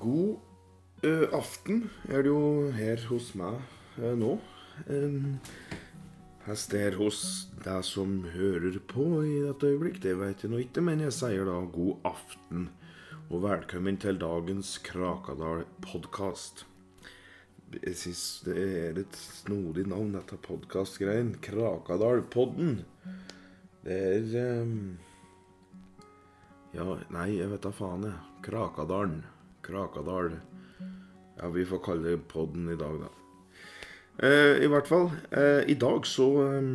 God eh, aften er det jo her hos meg eh, nå. Um, Hest er hos deg som hører på i dette øyeblikk, det vet jeg nå ikke, men jeg sier da god aften og velkommen til dagens Krakadal-podkast. Jeg syns det er et snodig navn, dette podkastgreien. Krakadal-podden. Det er um, Ja, nei, jeg vet da faen, jeg. Krakadalen. Krakadal. Ja, vi får kalle det podden i dag, da. Eh, I hvert fall. Eh, I dag så eh,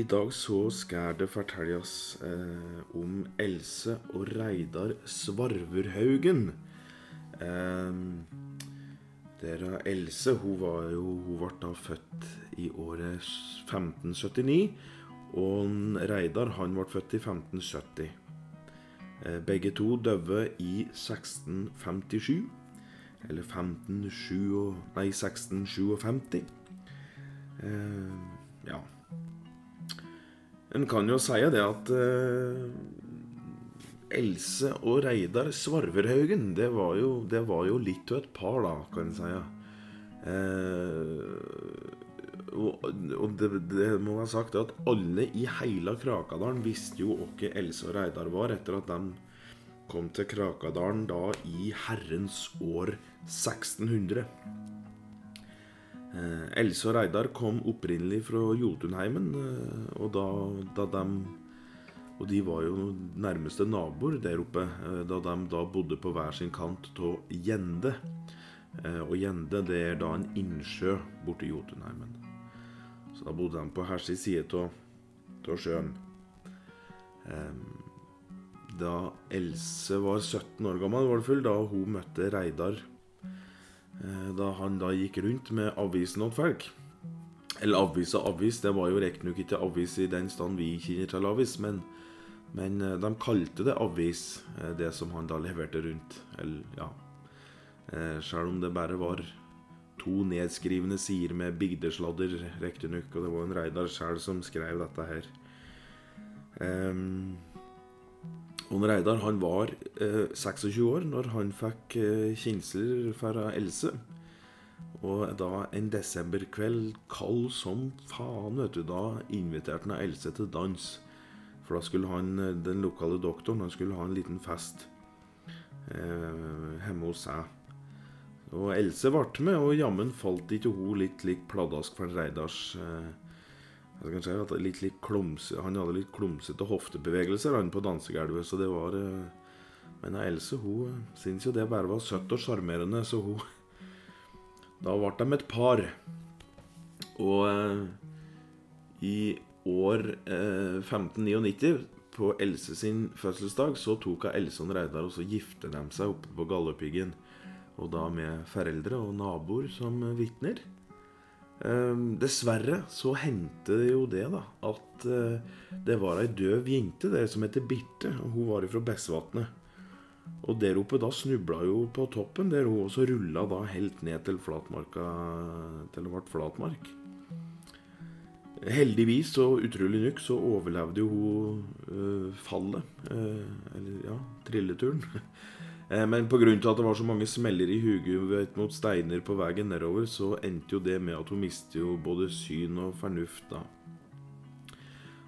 I dag så skal det fortelles eh, om Else og Reidar Svarverhaugen. Eh, der Else hun var jo Hun ble da født i året 1579. Og Reidar han ble født i 1570. Eh, begge to døde i 1657. Eller 1557 Nei, 1657. Eh, ja. En kan jo si det at eh, Else og Reidar Svarverhaugen, det var jo, det var jo litt av et par, da, kan en si. Eh, og, det, det, må være sagt at alle i hele Krakadalen visste jo hvem Else og Reidar var, etter at de kom til Krakadalen da i herrens år 1600. Eh, Else og Reidar kom opprinnelig fra Jotunheimen, eh, og da, da de og de var jo nærmeste naboer der oppe, eh, da de da bodde på hver sin kant av Gjende. Eh, og Gjende det er da en innsjø borti Jotunheimen. Så da bodde de på hver sin side av sjøen. Da Else var 17 år gammel, var det full, da hun møtte Reidar. Eh, da han da gikk rundt med avisen til folk. Eller avis avis, det var jo riktignok ikke avis i den stand vi kjenner til avis, men, men eh, de kalte det avis, eh, det som han da leverte rundt. Eller, ja. Selv om det bare var to nedskrivende sider med bygdesladder, riktignok. Og det var en Reidar sjøl som skrev dette her. Um, og Reidar han var eh, 26 år når han fikk eh, kinsler fra Else. Og da en desemberkveld kald som faen, vet du, da inviterte han Else til dans. For da skulle han, den lokale doktoren han skulle ha en liten fest eh, hjemme hos seg. Og Else ble med, og jammen falt ikke hun litt lik pladask for Reidars eh, si litt, litt klumse, Han hadde litt klumsete hoftebevegelser han på dansegulvet, så det var eh, Men Else hun eh, syntes jo det bare var søtt og sjarmerende, så hun Da ble de et par. Og eh, i år eh, 1599, på Else sin fødselsdag, så tok hun Else og Reidar og så gifte de seg oppe på Galdhøpiggen. Og da med foreldre og naboer som vitner. Um, dessverre så hendte det jo det, da, at uh, det var ei døv jente der som heter Birte. og Hun var fra Bessvatnet. Og der oppe da snubla jo på toppen, der hun også rulla da helt ned til flatmarka til det ble flatmark. Heldigvis og utrolig nok så overlevde jo hun øh, fallet. Øh, eller ja, trilleturen. Eh, men pga. at det var så mange smeller i huget mot steiner på veien nedover, så endte jo det med at hun mistet jo både syn og fornuft. da.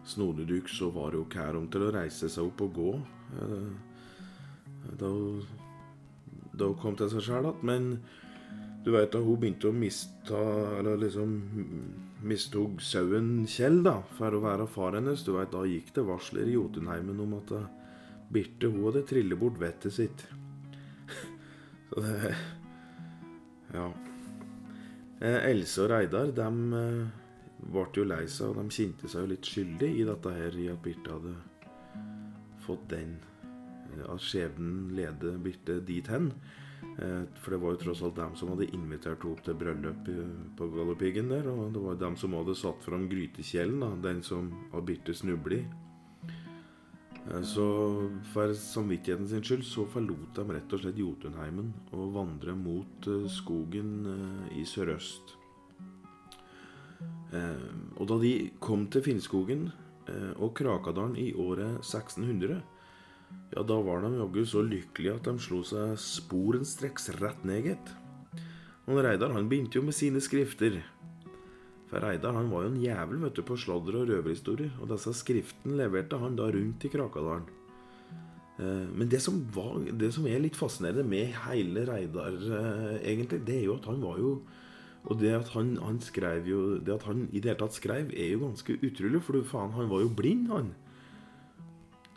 Snodig så var hun her om til å reise seg opp og gå eh, da da kom til seg sjæl igjen. Men du veit da hun begynte å miste Eller liksom mistog sauen Kjell da, for å være far hennes. Du veit, Da gikk det varsler i Jotunheimen om at Birte hun hadde trillet bort vettet sitt. Så det Ja. Eh, Else og Reidar de eh, ble jo lei seg, og de kjente seg jo litt skyldig i dette her, i at Birte hadde fått den eh, At skjebnen leder Birte dit hen. For det var jo tross alt dem som hadde invitert henne opp til bryllup på Galdhøpiggen der. Og det var dem som hadde satt fram grytekjelen, den som Birte snubler i. Eh, så for samvittigheten sin skyld så forlot de rett og slett Jotunheimen og vandret mot eh, skogen eh, i sørøst. Og da de kom til Finnskogen og Krakadalen i året 1600, ja, da var de jaggu så lykkelige at de slo seg sporenstreks rett ned, gitt. Reidar han begynte jo med sine skrifter. For Reidar han var jo en jævel vet du, på sladder og røverhistorier, og disse skriftene leverte han da rundt i Krakadalen. Eh, men det som, var, det som er litt fascinerende med hele Reidar, eh, egentlig, det er jo at han var jo Og det at han, han skrev jo Det at han i det hele tatt skrev, er jo ganske utrolig, for du faen, han var jo blind, han.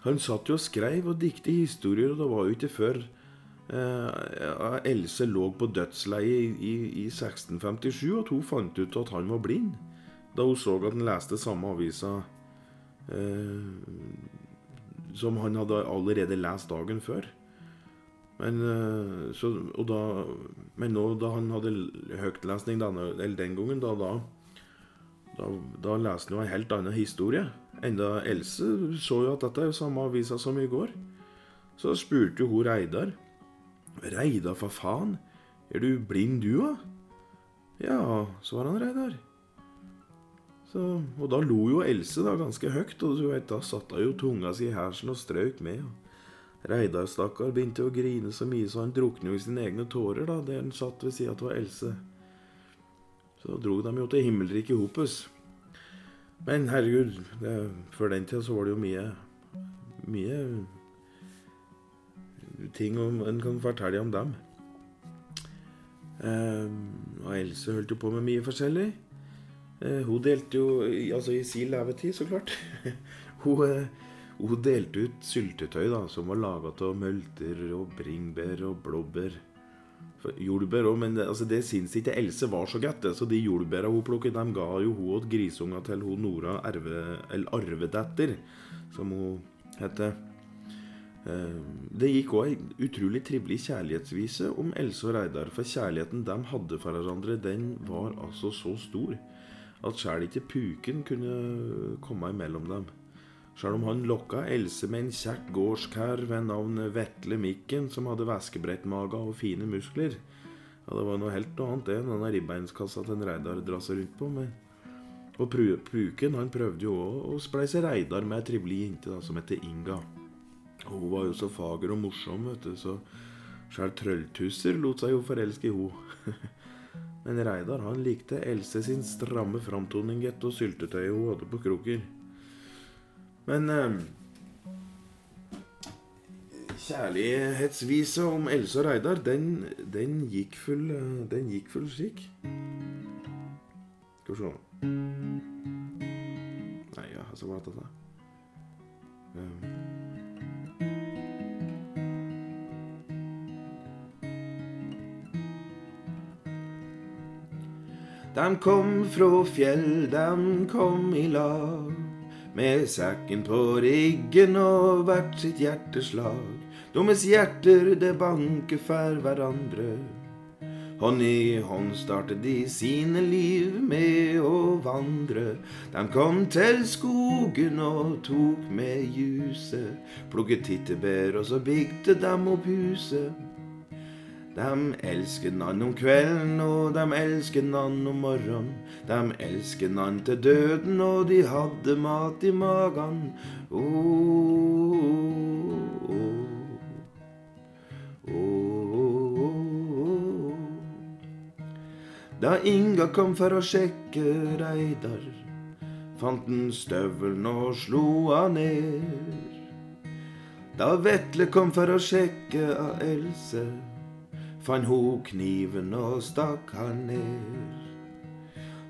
Han satt jo og skrev og dikte historier, og det var jo ikke før eh, Else lå på dødsleiet i, i, i 1657 at hun fant ut at han var blind. Da hun så at han leste samme avisa eh, som han hadde allerede lest dagen før. Men, eh, så, da, men nå da han hadde høytlesning denne, den gangen, da, da, da, da leste han jo en helt annen historie. Enda Else så jo at dette er samme avisa som i går. Så spurte hun Reidar. Reidar, for faen, er du blind du, da? Ja, svarer han Reidar. Så, og da lo jo Else da ganske høyt, og du vet, da satte hun jo tunga si i hersen og strøk med. Reidar, stakkar, begynte å grine så mye så han druknet jo i sine egne tårer da, der han satt ved sida av Else. Så dro de jo til himmelriket hopus. Men herregud, det, før den tida så var det jo mye Mye ting om, en kan fortelle om dem. Eh, og Else holdt jo på med mye forskjellig. Eh, hun delte jo Altså i sin levetid, så klart. hun eh, hun delte ut syltetøy da, som var laga av mølter og bringebær og blåbær. Jordbær òg, men det, altså det syns ikke Else var så godt. Så de jordbæra hun plukket, dem ga jo hun og grisunga til hun Nora arve, Arvedatter, som hun heter. Eh, det gikk òg ei utrolig trivelig kjærlighetsvise om Else og Reidar. For kjærligheten de hadde for hverandre, den var altså så stor at sjæl ikke puken kunne komme imellom dem. Sjøl om han lokka Else med en kjekk gårdskar ved navn Vetle Mikken, som hadde væskebrettmage og fine muskler. Ja, Det var noe helt noe annet enn denne ribbeinskassa til Reidar drassa rundt på. med. Og Pruken han prøvde jo òg å spleise Reidar med ei trivelig jente som heter Inga. Hun var jo så fager og morsom, vet du, så sjøl trølltusser lot seg jo forelske i henne. Men Reidar han likte Else sin stramme framtoning og syltetøyet hun hadde på kroker. Men eh, Kjærlighetsvisa om Else og Reidar, den, den, gikk full Den gikk full slik. Skal vi se Nei, ja, så var dette um. De kom fra fjell, de kom i lag med sekken på ryggen og hvert sitt hjerteslag. Dummes hjerter, det banker for hverandre. Hånd i hånd startet de sine liv med å vandre. De kom til skogen og tok med juset. Plukket tittebær, og så bygde dem opp huset. De elsker nan om kvelden, og de elsker nan om morgenen. De elsker nan til døden, og de hadde mat i magen. Oh, oh, oh, da Inga kom for å sjekke Reidar, fant han støvelen og slo han ned. Da Vetle kom for å sjekke av Else, fant ho kniven og stakk han ned.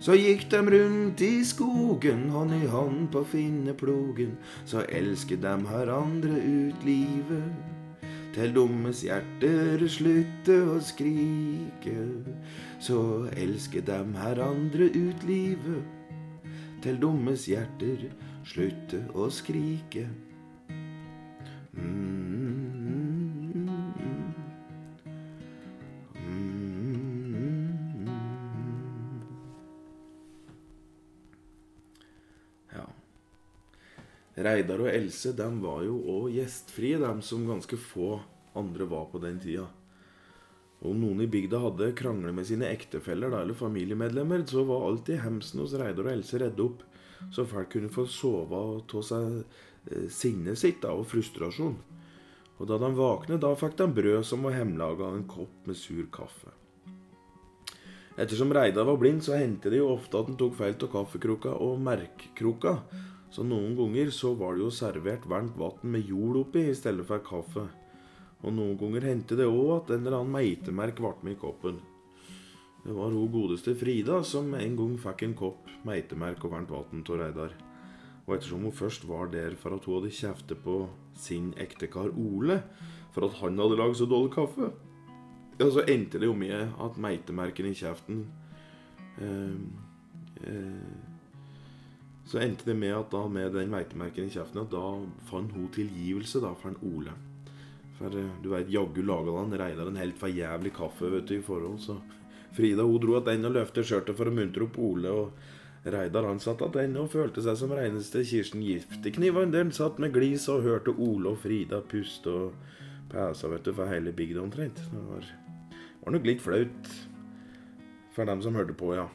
Så gikk de rundt i skogen, hånd i hånd på finneplogen. Så elsket de hverandre ut livet. Til dummes hjerter slutte å skrike. Så elsket de hverandre ut livet. Til dummes hjerter slutte å skrike. Mm. Reidar og Else de var jo òg gjestfrie, de som ganske få andre var på den tida. Om noen i bygda hadde krangler med sine ektefeller eller familiemedlemmer, så var alltid hemsen hos Reidar og Else redde opp, så folk kunne få sove og ta seg eh, sinnet sitt da, og frustrasjon. Og da de våknet, da fikk de brød som var hjemmelaga, og en kopp med sur kaffe. Ettersom Reidar var blind, så hendte det jo ofte at han tok feil av kaffekroka og merkkroka. Så noen ganger så var det jo servert varmt vann med jord oppi i stedet for kaffe. Og noen ganger hendte det òg at en eller annen meitemerk ble med i koppen. Det var hun godeste Frida som en gang fikk en kopp meitemerk og varmt vann av Reidar. Og ettersom hun først var der for at hun hadde kjeftet på sin ektekar Ole for at han hadde lagd så dårlig kaffe, ja, så endte det jo med at meitemerken i kjeften eh, eh, Så endte det med at da med den meitemerken i kjeften at da fant hun tilgivelse da for en Ole. For eh, du veit, jaggu laga han Reidar en helt for jævlig kaffe vet du, i forhold, så Frida hun dro att og løftet skjørtet for å muntre opp Ole. og Reidar han satt attende og følte seg som reineste Kirsten Giftekniven. Den satt med glis og hørte Ole og Frida puste og pæsa vet du, for hele bygda omtrent. Det var, var nok litt flaut for dem som hørte på, ja.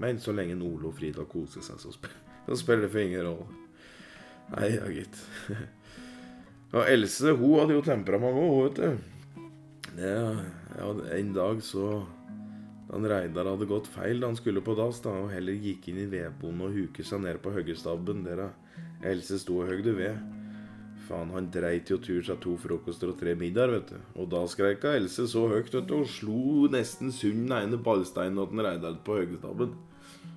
Men så lenge Ole og Frida koser seg, så, spiller, så spiller det for ingen rolle. Nei, ja, gitt. Og Else hun hadde jo temperament òg, vet du. Det, ja, en dag så han Reidar hadde gått feil da han skulle på dass, da, og heller gikk inn i vedboden og huket seg ned på hoggestabben der Else sto og høgde ved. Faen, han dreit jo tur seg to frokoster og tre middager, vet du. Og da skreika Else så høyt vet du, og slo nesten sund den ene ballsteinen til Reidar på hoggestabben.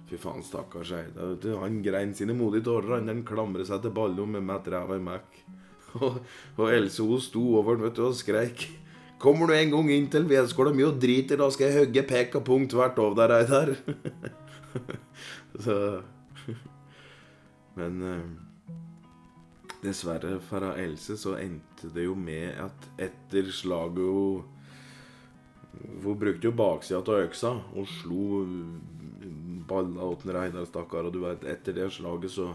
Fy faen, stakkars Eide. Han grein sine modige tårer. Han klamret seg til ballen med mett ræva i mekk. Og, Else hun sto over du, og skreik. Kommer du en gang inn til vedskåla mi og driter, da skal jeg hogge pek og punkt hvert over deg, Eidar. så Men uh, dessverre for Else så endte det jo med at etter slaget hun Hun brukte jo baksida av øksa og slo balla åt Reinar, stakkar. Og du vet, etter det slaget så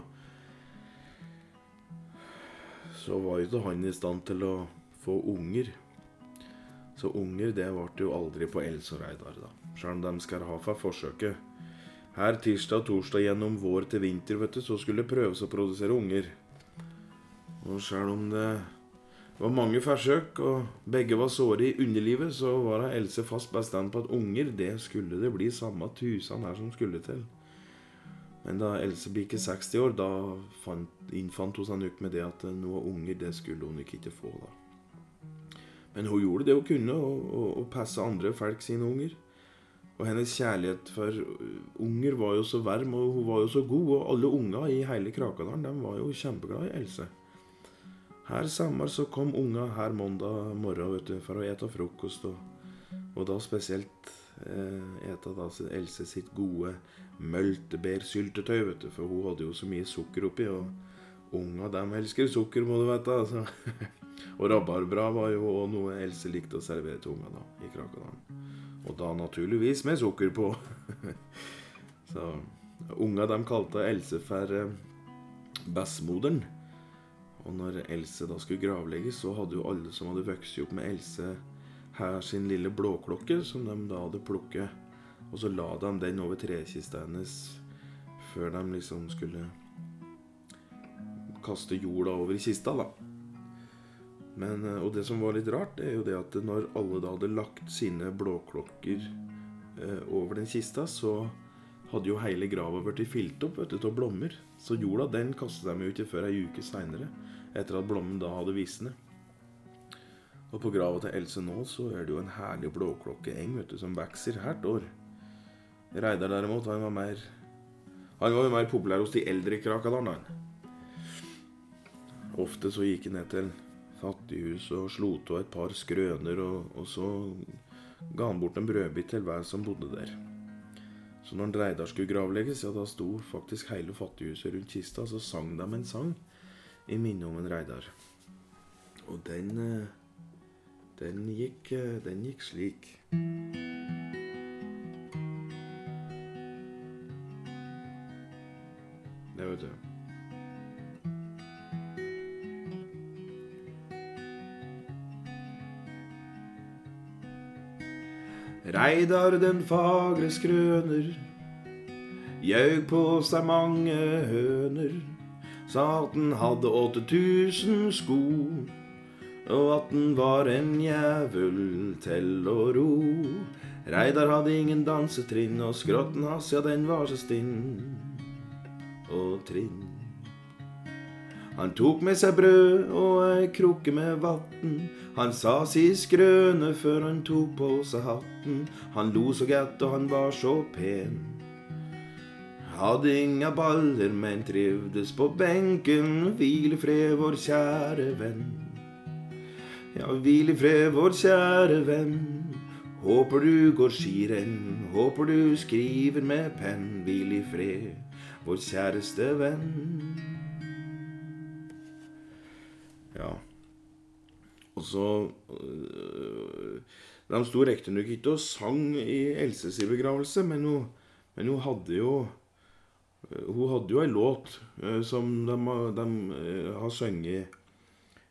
Så var jo ikke han i stand til å få unger. Så unger det ble jo aldri på Els og Reidar, da. Sjøl om de skal ha for forsøket. Her tirsdag og torsdag gjennom vår til vinter, vet du, så skulle det prøves å produsere unger. Og sjøl om det var mange forsøk, og begge var såre i underlivet, så var da Else fast bestemt på at unger, det skulle det bli samme tusen her som skulle til. Men da Else bikket 60 år, da fant, innfant hun seg nok med det at noe unger, det skulle hun ikke få, da. Men hun gjorde det hun kunne, og, passe andre folk sine unger. Og hennes kjærlighet for unger var jo så varm, og hun var jo så god. Og alle unger i hele Krakadalen de var jo kjempeglade i Else. Her sommer så kom unga her mandag morgen vet du, for å ete frokost. Og, og da spesielt eh, ete da Else sitt gode møltebærsyltetøy, vet du. For hun hadde jo så mye sukker oppi. Og unga dem elsker sukker, må du vite. Altså. Og rabarbra var jo òg noe Else likte å servere til unga da, i Krakadalen. Og da naturligvis med sukker på. så unga dem kalte Else for eh, bessmoderen. Og når Else da skulle gravlegges, så hadde jo alle som hadde vokst opp med Else her sin lille blåklokke, som de da hadde plukket. Og så la de den over trekista hennes før de liksom skulle kaste jorda over i kista, da. Men, eh, og det som var litt rart, det er jo det at når alle da hadde lagt sine blåklokker eh, over den kista, så hadde jo hele grava blitt fylt opp vet du, av blommer. Så jorda den kastet de ikke før ei uke seinere, etter at blommen da hadde visnet. Og på grava til Else nå så er det jo en herlig blåklokkeeng vet du, som vokser hvert år. Reidar derimot, han var mer Han var jo mer populær hos de eldre i Krakadalen, Ofte så gikk han ned til fattighuset og slo av et par skrøner, og, og, så ga han bort en brødbit til hver som bodde der. Så når Reidar skulle gravlegges, ja, da sto faktisk hele fattighuset rundt kista, så sang de en sang i minne om en Reidar. Og den eh, den gikk, eh, den gikk slik. Det vet du. Reidar den fagre skrøner Gjaug på seg mange høner Sa at den hadde 8000 sko og at den var en jævel til å ro. Reidar hadde ingen dansetrinn, og skrotten hans, ja, den var så stinn og trinn. Han tok med seg brød og ei krukke med vatn. Han sa si skrøne før han tok på seg hatten. Han lo så godt, og han var så pen. Hadde inga baller, men trivdes på benken. Hvil i fred, vår kjære venn. Ja, hvil i fred, vår kjære venn. Håper du går skirenn, håper du skriver med penn. Hvil i fred, vår kjæreste venn. Ja. Og så øh, De sto riktignok ikke og sang i Elses begravelse, men hun, men hun hadde jo øh, Hun hadde jo ei låt øh, som de, de øh, har sunget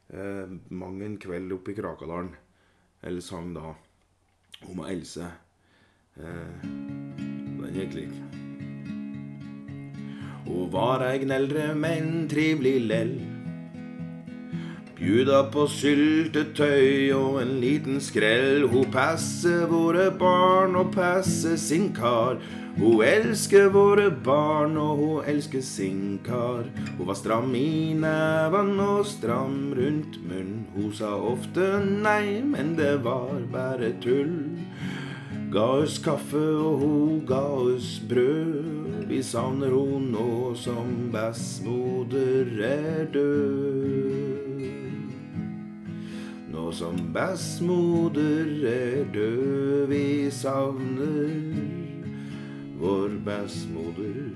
eh, mang en kveld oppe i Krakadalen. Eller sang da om Else. Eh, den gikk slik. Hun var ei gneldre, men trivelig lell. Bjuda på syltetøy og en liten skrell. Hun passer våre barn og passer sin kar. Hun elsker våre barn og hun elsker sin kar. Hun var stram i neven og stram rundt munnen. Hun sa ofte nei, men det var bare tull. Ga oss kaffe og hun ga oss brød. Vi savner hun nå som bestemoder er død. Nå som bestemoder er død, vi savner vår bestemoder.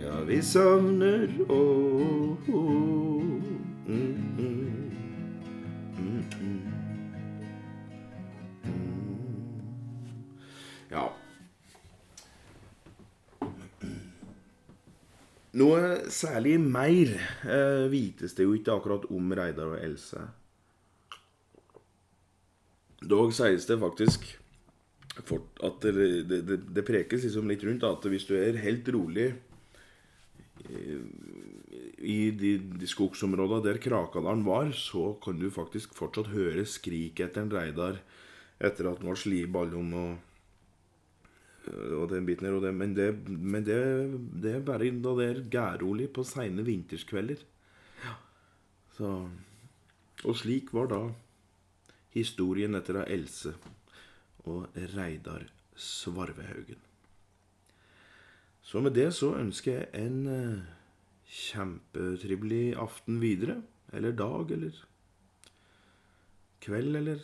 Ja, vi savner å mm, mm, mm, mm. Ja. Noe særlig mer eh, vites det jo ikke akkurat om Reidar og Else. Dog sies det faktisk fort at det, det, det, prekes liksom litt rundt at hvis du er helt rolig eh, i de, de skogsområdene der Krakadalen var, så kan du faktisk fortsatt høre skrik etter en Reidar etter at han var sliballom og og den biten her, og det, men, det, men det, det er bare da det er gærolig på seine vinterskvelder. Ja. Så, og slik var da historien etter av Else og Reidar Svarvehaugen. Så med det så ønsker jeg en eh, kjempetrivelig aften videre. Eller dag, eller kveld, eller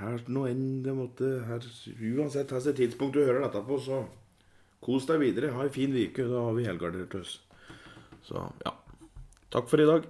her noe enn det måtte her, Uansett hvilket tidspunkt du hører dette på, så kos deg videre. Ha ei en fin uke. Da har vi helgardert oss. Så ja. Takk for i dag.